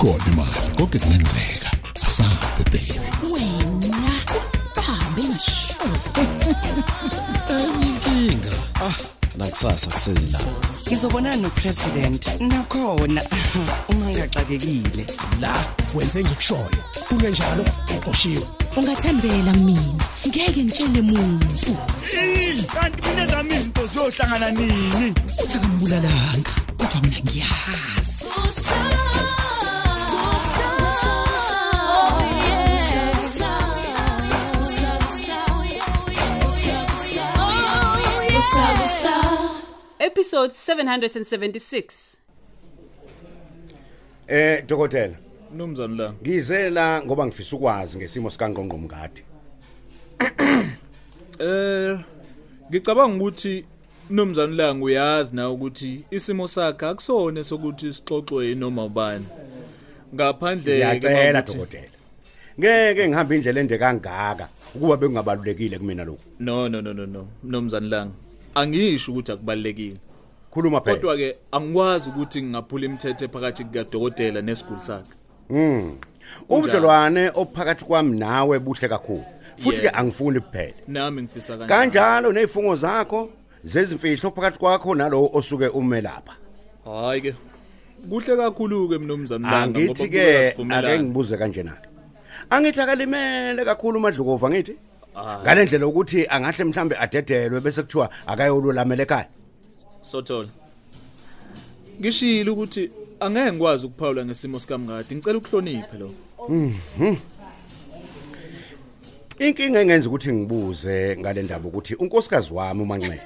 ikhona imali konke kungenzeka asabe baby wena hambe ngisho inkinga ah nakusasa kusela ngizobonana nopresident. Nakhona. Uma ngaxakekile la wenze ngikushoyo. Kungenjalo uqoshiwe ungathembela mina. Ngeke ngitshele muntu. Kanti mina zami izinto ziyohlangana nini? Uthi akambulalanga kodwa mina ngiyazi Episode 776. Eh dokotela Mnumzane la. ngize la ngoba ngifisa ukwazi ngesimo sikangqongqo mngadi Eh ngicabanga ukuthi mnumzane la nguyazi na ukuthi isimo sakhe akusone sokuthi sixoxwe noma ubani. Ngaphandle ngiyacela dokotela ngeke ngihambe indlela ende kangaka ukuba bekungabalulekile kumina lokhu No no no no no. Mnumzane la. Angisho ukuthi akubalekile. Khuluma phela Kodwa ke angikwazi ukuthi ngingaphula imithetho phakathi kukadokotela nesiguli sakhe. Mm. ubudlelwane ophakathi kwami nawe buhle kakhulu. Futhi ke angifuni kuphela. Nami ngifisa kanjalo. kanjalo nezifungo zakho zezimfihlo phakathi kwakho nalo osuke ume lapha. Hayi ke. Kuhle kakhulu ke mnumzane la angithi ke ake ngibuze kanjena ke angithi akalimele kakhulu madlukova ngithi ngalendlela ukuthi angahle mhlambe adedelwe bese kuthiwa akayolulamela ekhaya. Sothola. Ngishilo ukuthi angeke ngikwazi ukuphawula ngesimo sikamngadi. Ngicela ukuhloniphe lo. inkinga engenza ukuthi ngibuze ngale ndaba ukuthi unkosikazi wami umanxele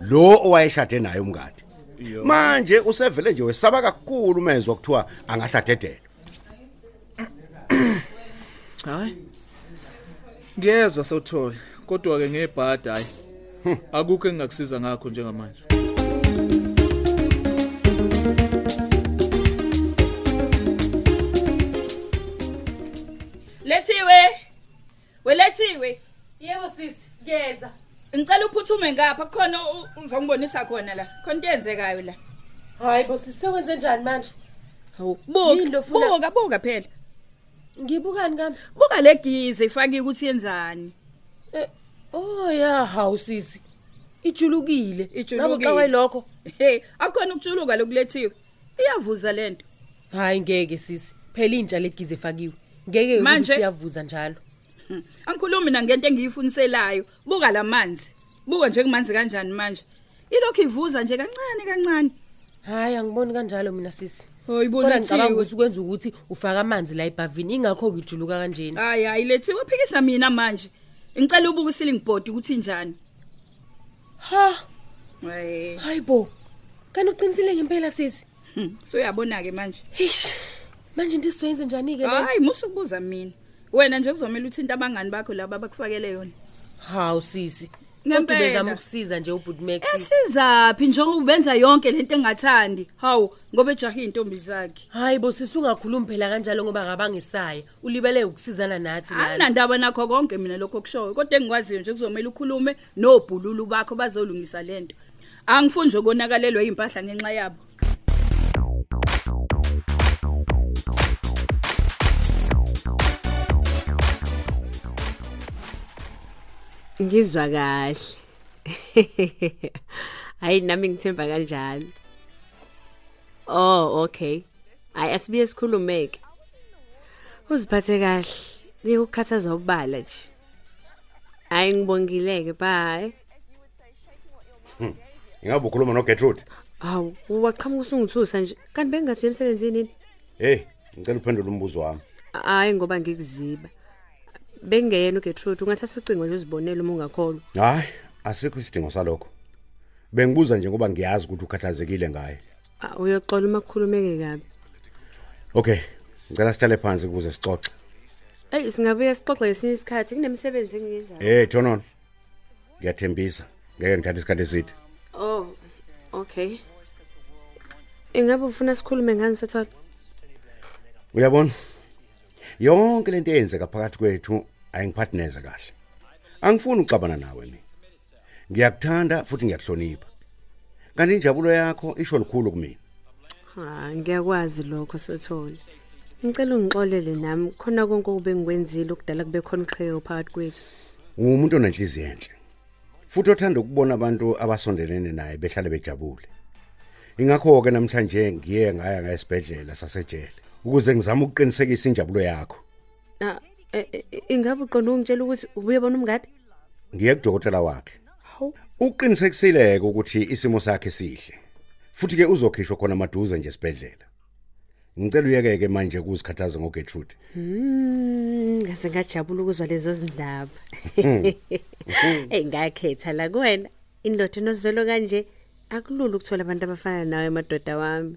lo owayeshade naye umngadi Yo. manje usevele nje wesaba kakhulu mezwe kuthiwa angahladedelwa Hayi. Ngiyezwa Sothola. Kodwa ke ngebhadi hayi. Akukho engingakusiza ngakho njengamanje. Lethiwe. Welethiwe. Yebo sisi, ngiyeza. Ngicela uphuthume ngapha kukhona u- uzongibonisa khona la. Khona into eyenzekayo la. Hayi bo sisi sewenze njani manje? Hawu, buka. Buka, buka phela. Ngibukani kambe? Buka legize ifaki ukuthi yenzani. Eh, oh ya, hawu sisi. Ijulukile. Ijulukile. Ngabe uxawe lokho? Hey, akukhona ukujuluka lokulethiwe. Iyavuza lento. Hayi ngeke sisi. Phela intsha legize efakiwe. Ngeke ukuthi Manje- siyavuza njalo. Angikhulumi mina ngento engiyifuniselayo. Buka lamanzi. Buka nje kumanzi kanjani manje. Ilokhu ivuza nje kancane kancane. Hayi angiboni kanjalo mina sisi. Hayi Kodwa ngicabanga bonethiwe. ukuthi kwenza ukuthi ufaka amanzi la ebhavini ingakho ngijuluka kanjeni. Hayi hayi lethiwe uphikisa mina manje. Ngicela ubuke ceiling board ukuthi njani. Ha, Hayi. hayi bo. Kanti uqinisile ngempela sisi? Hmm, So uyabona ke manje. Hish. Manje into sizoyenza njani ke le? Hayi musukubuza mina. Wena nje kuzomela uthinta abangani bakho laba abakufakele yona. Hawu sisi. Kodwa Ngempela. bezama ukusiza nje ubhuti Max. Esizaphi njengoba ubenza yonke lento engathandi. Hawu, ngoba ejahi intombi zakhe. Hayi bo sisungakhulumi phela kanjalo ngoba ngabangesaya. Ulibele ukusizana nathi lana. Anandaba nakho konke mina lokho okushoyo. Kodwa engikwaziyo nje kuzomela ukhulume nobhululu bakho bazolungisa lento. Angifuni nje konakalelwa impahla ngenxa yabo. Ngizwa kahle. Hayi nami ngithemba kanjalo. Oh, okay. Hayi asibiye sikhulumeke. Uziphathe kahle. Ngikukhathaza ubala nje. Hayi ngibongileke bye. ingabe ukhuluma noGertrude Hawu, waqhamuka usungithusa nje. Kanti bengathi emsebenzini yini? hey ngicela uphendule umbuzo wami Hayi ngoba ngikuziba. Bengeyena uGertrude ungathatha ucingo nje uzibonele uma ungakholwa. hayi asikho isidingo salokho bengibuza nje ngoba ngiyazi ukuthi ukhathazekile ngaye Ah, Uyoxola uma kukhulumeke kabi. okay ngicela sihlale phansi ukuze sixoxe Ey singabuya sixoxe ngesinye isikhathi kunemisebenzi engiyenzayo. hey thonon ngiyathembisa ngeke ngithathe isikhathi eside Oh, okay. Ingabe ufuna sikhulume ngani sothola? uyabona yonke lento eyenzeka phakathi kwethu ayingiphathi neze kahle. Angifuni ukuxabana nawe mina. Ngiyakuthanda futhi ngiyakuhlonipha. Kanti injabulo yakho isho likhulu kumina. Ha, ngiyakwazi lokho sothola. ngicela ungixolele nami khona konke okube ngikwenzile okudala kube khona uqhekeko phakathi kwethu. Umuntu onenhliziyo enhle. Futhi othanda ukubona abantu abasondelene naye behlale bejabule. Ingakho ke namhlanje ngiye ngaya ngesibhedlela sasejele ukuze ngizame ukuqinisekisa injabulo yakho. Ah, eh, eh, ingabe uqonda ungitshela ukuthi ubuye bona umngadi? Ngiye kudokotela wakhe. Hawu. Uqinisekisile ukuthi isimo sakhe sihle futhi ke uzokhishwa khona maduze nje esibhedlela. Ngicela uyeke ke manje ukuzikhathaza ngoGertrude Hmm, ngase ngajabula ukuzwa lezo zindaba. Hey ngakhetha la kuwena. Indoda enozolo kanje akulula ukuthola abantu abafana nawe madoda wami.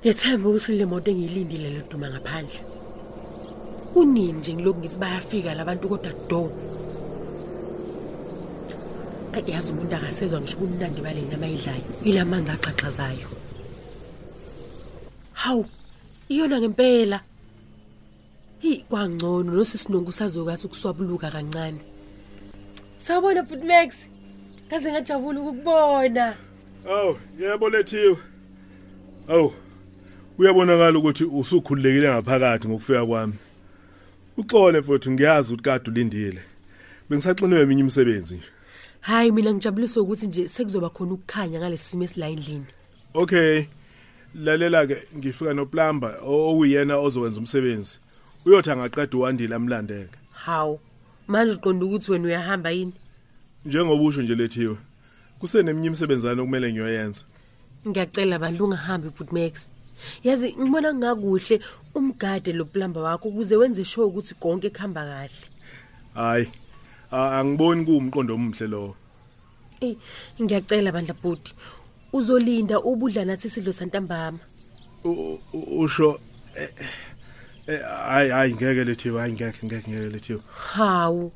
Ngethemba ukuthi le moto engiyilindile leduma ngaphandle. Kunini nje ngilokhu ngithi bayafika labantu kodwa do. Ayi, yazi umuntu akasezwa ngisho ubumnandi bale nyama ayidlayo ilamanzi axaxazayo hawu iyona ngempela. Hi kwangcono nosisinongo sazokathi ukuswabuluka kancane. Sawubona futhi max. Kaze ngajabula ukukubona. Aw, yebo lethiwe. Aw. Uyabonakala ukuthi usukhululekile ngaphakathi ngokufika kwami. Uxole mfowethu ngiyazi ukuthi kade ulindile. Bengisaxinwe eminye imisebenzi nje. hayi mina ngijabuliswa ukuthi nje sekuzoba khona ukukhanya ngalesimo esila endlini Okay. Lalela ke ngifika noplumber owuyena ozowenza umsebenzi. Uyothi angaqeda uwandile amlandeke. hawu manje uqonda ukuthi wena uyahamba yini Njengoba usho nje lethiwe. Kuseneminye imsebenzana okumele ngiyoyenza. ngiyacela bandla ungahambi but max yazi ngibona ngakuhle umgade lo plumber wakho ukuze wenze sure ukuthi konke kuhamba kahle Hayi. Angiboni kuumqondo omuhle lo. ey ngiyacela bandla bhuti uzolinda ubudla nathi isidlo santambama Usho eh, eh, hayi hayi ngeke lethiwe hayi ngeke ngeke ngeke lethiwe. hawu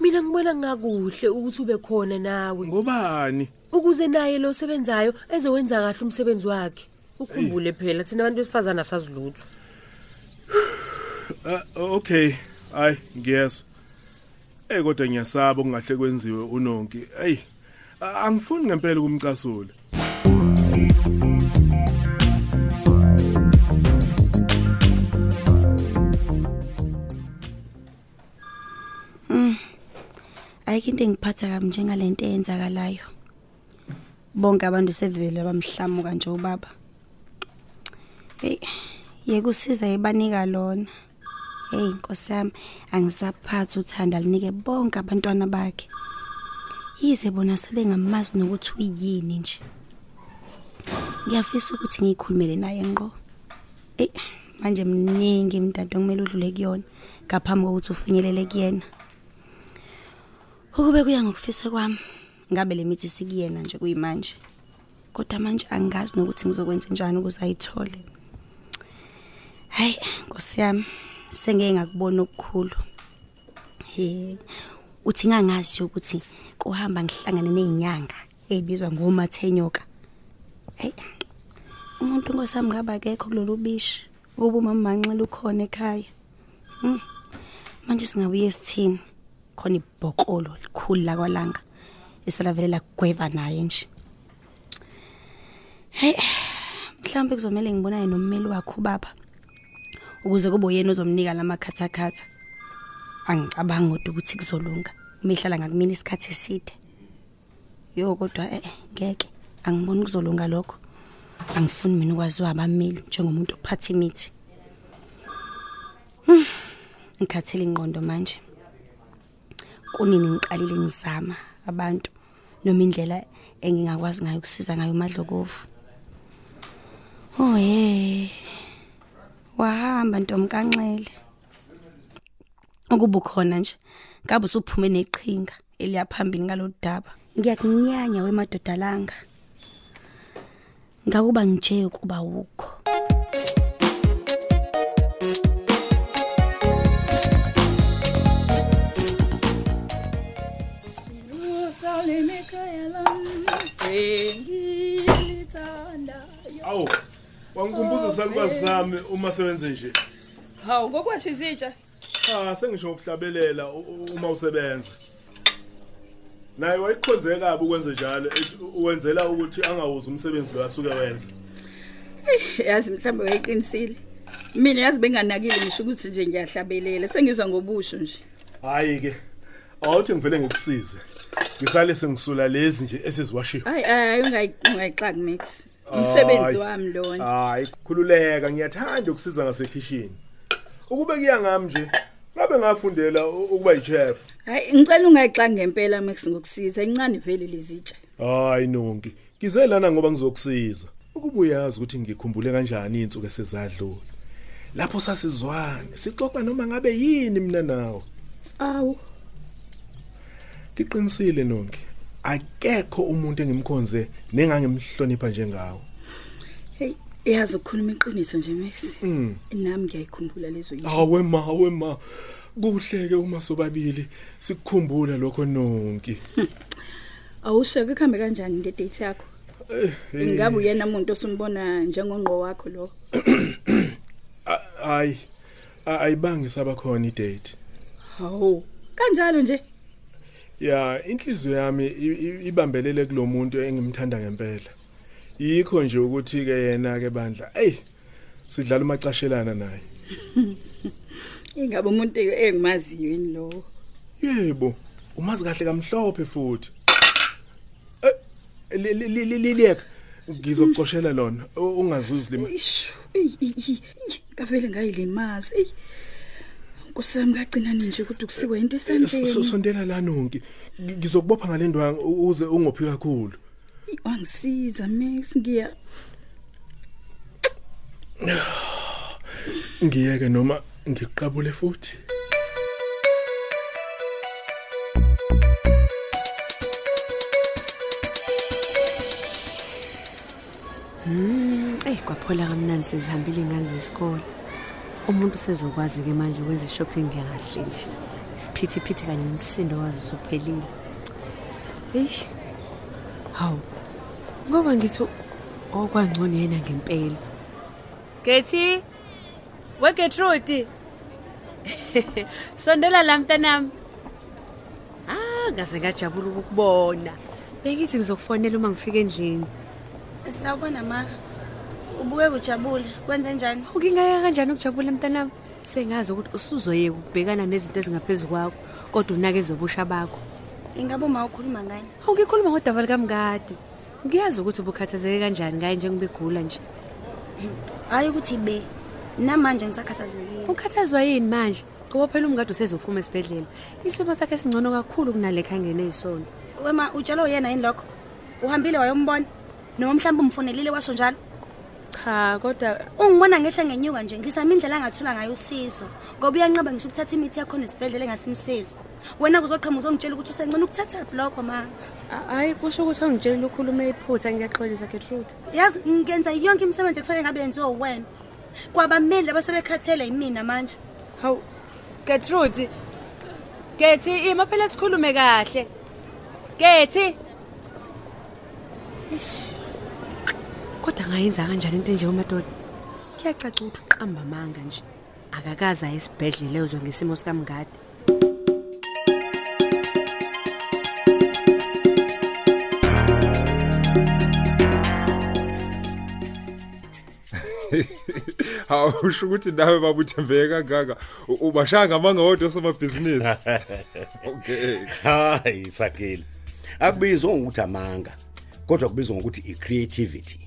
mina ngibona ngakuhle ukuthi ube khona nawe Ngobani? ukuze naye lo sebenzayo ezowenza kahle umsebenzi wakhe ukhumbule phela thina abantu besifazana asazilutho Ah, okay. Hayi ngiyezwa. Eh kodwa ngiyasaba okungahle kwenziwe unonki. Ey. a- Angifuni ngempela ukumcasula. ayikho into engiphatha kabi njengalento eyenzakalayo bonke abantu sevele bamhlamuka nje ubaba hey yeke usiza ebanika lona. Hey inkosi yami angisaphathi uthanda linike bonke abantwana bakhe. Yize bona sebengamazi nokuthi uyini nje. Ngiyafisa ukuthi ngiyikhulumele naye ngqo. Eh manje mningi imdado kumele udlule kuyona ngaphambi kokuthi ufinyelele kuyena. Ukube kuya ngokufisa kwami, ngabe le mithi sikuyena nje kuyimanje. Kodwa manje angazi nokuthi ngizokwenza njani ukuze ayithole. Hayi, Nkosi yami, sengeke ngakubona okukhulu. He, uthi ngangazi nje ukuthi kuhamba ngihlangane nezinyanga ezibizwa ngomathenyoka. Hey. Umuntu ngosami ngaba akekho kulolu bishi. Ukuba umama manxele ukhona ekhaya. Hmm. Manje singabuye sithini? khona ibhokolo likhulu la kwalanga esalavelela kugweva naye nje hey mhlawumbe kuzomela ngibonane nommeli wakho baba ukuze kube uyena ozomnika lamakhathakhatha angicabangi kodwa ukuthi kuzolunga. Umehlala ngakumina isikhathi eside. Yo kodwa eh ngeke. Angiboni kuzolunga lokho. Angifuni mina ukwaziwa abameli njengomuntu ophatha imithi. Hmm, ngikhathele ingqondo manje. Kunini ngiqalile ngizama abantu noma indlela engingakwazi ngayo ukusiza ngayo umadlokovu? Oh ye. Wahamba ntomkanxele ukuba ukhona nje ngabe usuphume neqhinga eliyaphambili ngalodaba ngiyakunyanya wemadodalanga ngakuba ngije ukuba ukho. Jerusalem ekhaya lami engilithandayo Awu. Wangikhumbuza salukazi sami uma sebenze nje. hawu kokwasho izitsha Cha sengisho ukuhlabelela uma usebenza. Naye wayikhonze kabi ukwenza njalo ethi uwenzela ukuthi angawuzi umsebenzi lo asuke wenza. yazi mhlawumbe wayiqinisile mina yazi benganakile ngisho ukuthi nje ngiyahlabelela sengizwa ngobusho nje Hayi ke. Awuthi ngivele ngikusize. Ngisale sengisula lezi nje esiziwashiwe. hayi hayi ungayi- ungayixaki max umsebenzi wami lona Hayi khululeka ngiyathanda ukusiza ngasekhishini. Ukube kuya ngami nje ngabe ngafundela u- ukuba yichef. hayi ngicela ungayixaki ngempela max ngokusiza incane vele lizitsha Hayi nonke. Ngize lana ngoba ngizokusiza. Ukuba uyazi ukuthi ngikhumbule kanjani insuku esezadlula. Lapho sasizwane, sixoxa noma ngabe yini mina nawe. awu Ngiqinisile nonke. Akekho umuntu engimkhonze nengangimhlonipha njengawe. hey yazi ukukhuluma iqiniso nje max Mm. nami ngiyayikhumbula lezo yizwi Awe ma, awe ma. Kuhleke uma sobabili sikukhumbula lokho nonke. awusheke kuhambe kanjani ngedate yakho Eh, ingabe uyena umuntu osumbona njengongqo wakho lo Hayi. Ayibangi saba khona idate. hawu kanjalo nje Ya, inhliziyo yami ibambelele kulomuntu engimthanda ngempela. Yikho nje ukuthi ke yena ke bandla, ey, sidlala umacashelana naye. ingabe umuntu engimaziyo yini lo Yebo, umazi kahle kamhlophe futhi. Eh, li- li- li- li- liliyeka ngizokuxoshela lona ungazuzi lima. Ishu, ngavele ngayilimazi kusami kagcina nje ukuthi kusiwe into Eh, so- so- esandleni Sondela la nonke. Ngi- Ngizokubopha ngalendwangu uze ungophi kakhulu. Eyi, wangisiza max ngiya Ngiyeke noma ngiqabule futhi. Ey kwaphola kamnandi sezihambile ingane zesikole. Umuntu sezokwazi ke manje ukwenza shopping kahle nje. Isiphithiphithi kanye nomsindo wazo usuphelile. Hey. Hawu. Ngoba ngithi okwangcono yena ngempela. Gethi We Gertrude. Sondela la mntanami. Ah, ngaze ngajabula ukukubona. Bengithi ngizokufonela uma ngifika endlini. Sawubona ma. Ubuke kujabule. Kwenze njani? Ukingaya kanjani ukujabula mntanami? Sengazi ukuthi usuzoyeka ukubhekana nezinto ezingaphezulu kwakho, kodwa unake ezobusha bakho. Ingabe uma ukhuluma ngani? Awukikhuluma ngodaba likamngadi. Ngiyazi ukuthi ubukhathazeke kanjani ngaye njengoba egula nje. Hayi ukuthi be. Namanje ngisakhathazekile. Ukhathazwa yini manje? Ngoba phela umngadi usezophuma esibhedlela. Isimo sakhe singcono kakhulu kunale khangene ezisonto. Wema utshalo uyena yini lokho? Uhambile wayombona? Noma mhlawumbe umfonelile washo njalo? Cha, kodwa Ungibona ngehle ngenyuka nje ngizama indlela angathola ngayo usizo. Ngoba uyanqaba ngisho ukuthatha imithi yakho nesibhedlela engasimsizi. Wena kuzoqhamuka uzongitshela ukuthi usengcono ukuthatha blog ma. hayi kusho ukuthi ungitshela ukhuluma iphutha ngiyaxolisa Gertrude. Yazi ngenza yonke imisebenzi ekufanele ngabe yenziwa uwena. Kwabameli abasebekhathele yimina manje. Hawu Gertrude. Gethi ima phela sikhulume kahle. Gethi. Ish. Kodwa ngayenza kanjani into enje umadoda? Kuyacaca ukuthi uqamba amanga nje. Akakaza esibhedlela uzwa ngesimo sikamngadi. Awusho ukuthi nawe babuthembeka kangaka u- ubashanga amanga wodwa somabhizinisi. Okay. Hayi sakile. Akubizwa ngokuthi amanga. Kodwa kubizwa ngokuthi i-creativity. Creativity.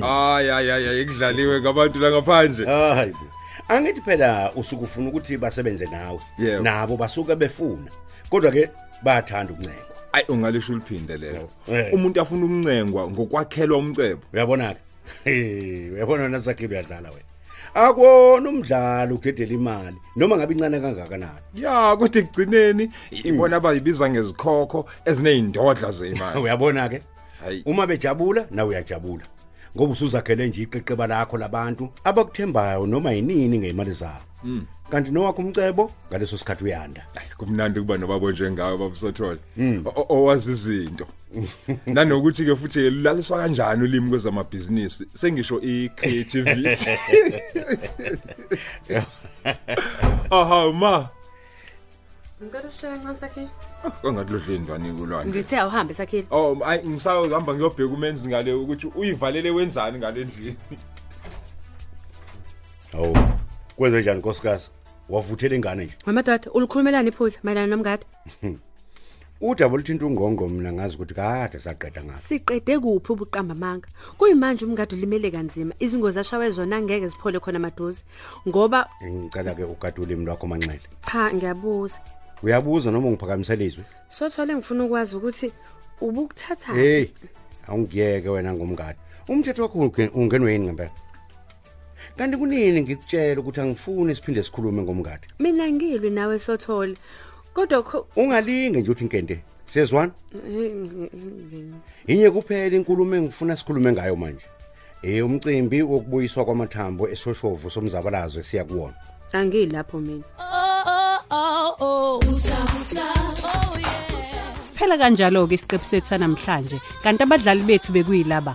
Hayi hayi hayi ekudlaliwe ngabantu la ngaphandle. Hayi. bo. Angithi phela usuku ufuna ukuthi basebenze nawe. Yebo. Nabo basuka befuna. Kodwa ke bayathanda ukuncengwa. Ayi ungalisho uliphinde lelo. Eh. Umuntu afuna ukuncengwa ngokwakhelwa umcebo. Uyabona ke? Hey, uyabona nasakile uyadlala wena. Akwona umdlalo ukudedela imali noma ngabe incane kangakanani. Ya kodwa ekugcineni ibona bayibiza ngezikhokho ezineyindodla zeimali. Uyabona ke? Hayi. Uma bejabula nawe uyajabula. ngoba usuzakhele nje iqeqeba lakho labantu abakuthembayo noma yinini ngeimali zabo Mm. kanti nowakho umcebo ngaleso sikhathi uyanda kumnandi kuba nobabo njengawe babusothola Mm. O- o- owazi izinto nanokuthi ke futhi ke laliswa kanjani ulimi kwezamabhizinisi sengisho i-creativity aha ma ngicela ushaya kancane sakhile kangakulodle indwane kulwana ngithe awuhambe sakhile. Oh ayi ngisahamba ngiyobheka umenzi ngale ukuthi uyivalele wenzani ngale ndlini. Awu kwenze njani nkosikazi? Wavuthela ingane nje. Mamadoda ulikhulumelani iphutha mayelana nomngadi? Udaba oluthinta ungqongqo mina ngazi ukuthi kade saqeda ngapha siqede kuphi ubuqamba manga? Kuyimanje umngadi ulimele kanzima. Izingozi ashawe zona angeke ziphole khona maduze. Ngoba ngicela ke ugade ulimi lwakho manxele. Cha ngiyabuza. Uyabuza noma ungiphakamisela izwi sothole ngifuna ukwazi ukuthi ubukuthatha hey awungiyeke wena ngomngadi umthetho wakho unge- ungenwe yini ngempela. Kanti kunini ngikutshela ukuthi angifuni siphinde sikhulume ngomngadi mina ngilwi nawe sothole. Kodwa kho ungalinge nje uthi inkente siyezwana Eh, ngi- ngi- inye kuphela inkulumo engifuna sikhulume ngayo manje. Eh umcimbi wokubuyiswa kwamathambo esoshova somzabalazo siya kuwona. Angilapho mina. Siphela kanjalo ke isiqephu sethu sanamhlanje. Kanti abadlali bethu bekuyilaba.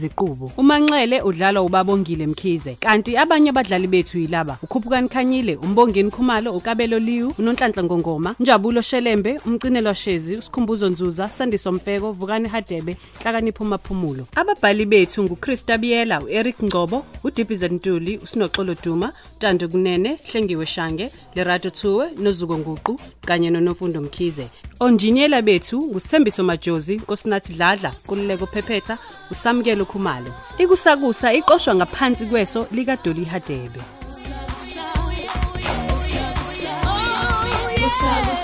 Ziqubo uManxele udlala uBabongile Mkhize. Kanti abanye abadlali bethu yilaba. uKhuphukani Khanyile uMbongeni Khumalo uKabelo Liwu uNonhlanhla Ngongoma Njabulo Shelembe umcinelwa Shezi uSikhumbuzo Nzuza Sandiso Mfeko Vukani Hadebe Hlakanipho Maphumulo ababhali bethu nguChrista Biyela uEric Ngcobo uDibiza Ntuli uSinoxolo Duma Tando Kunene Hlengiwe Shange Lerato Thuwe noZuko Nguqu kanye noNofundo Mkhize. onjiniyela bethu ngusithembiso majozi nkosinathi dladla kululeko phephetha usamukelo khumalo. Ikusakusa iqoshwa ngaphansi kweso likadoli hadebe. Kusakusa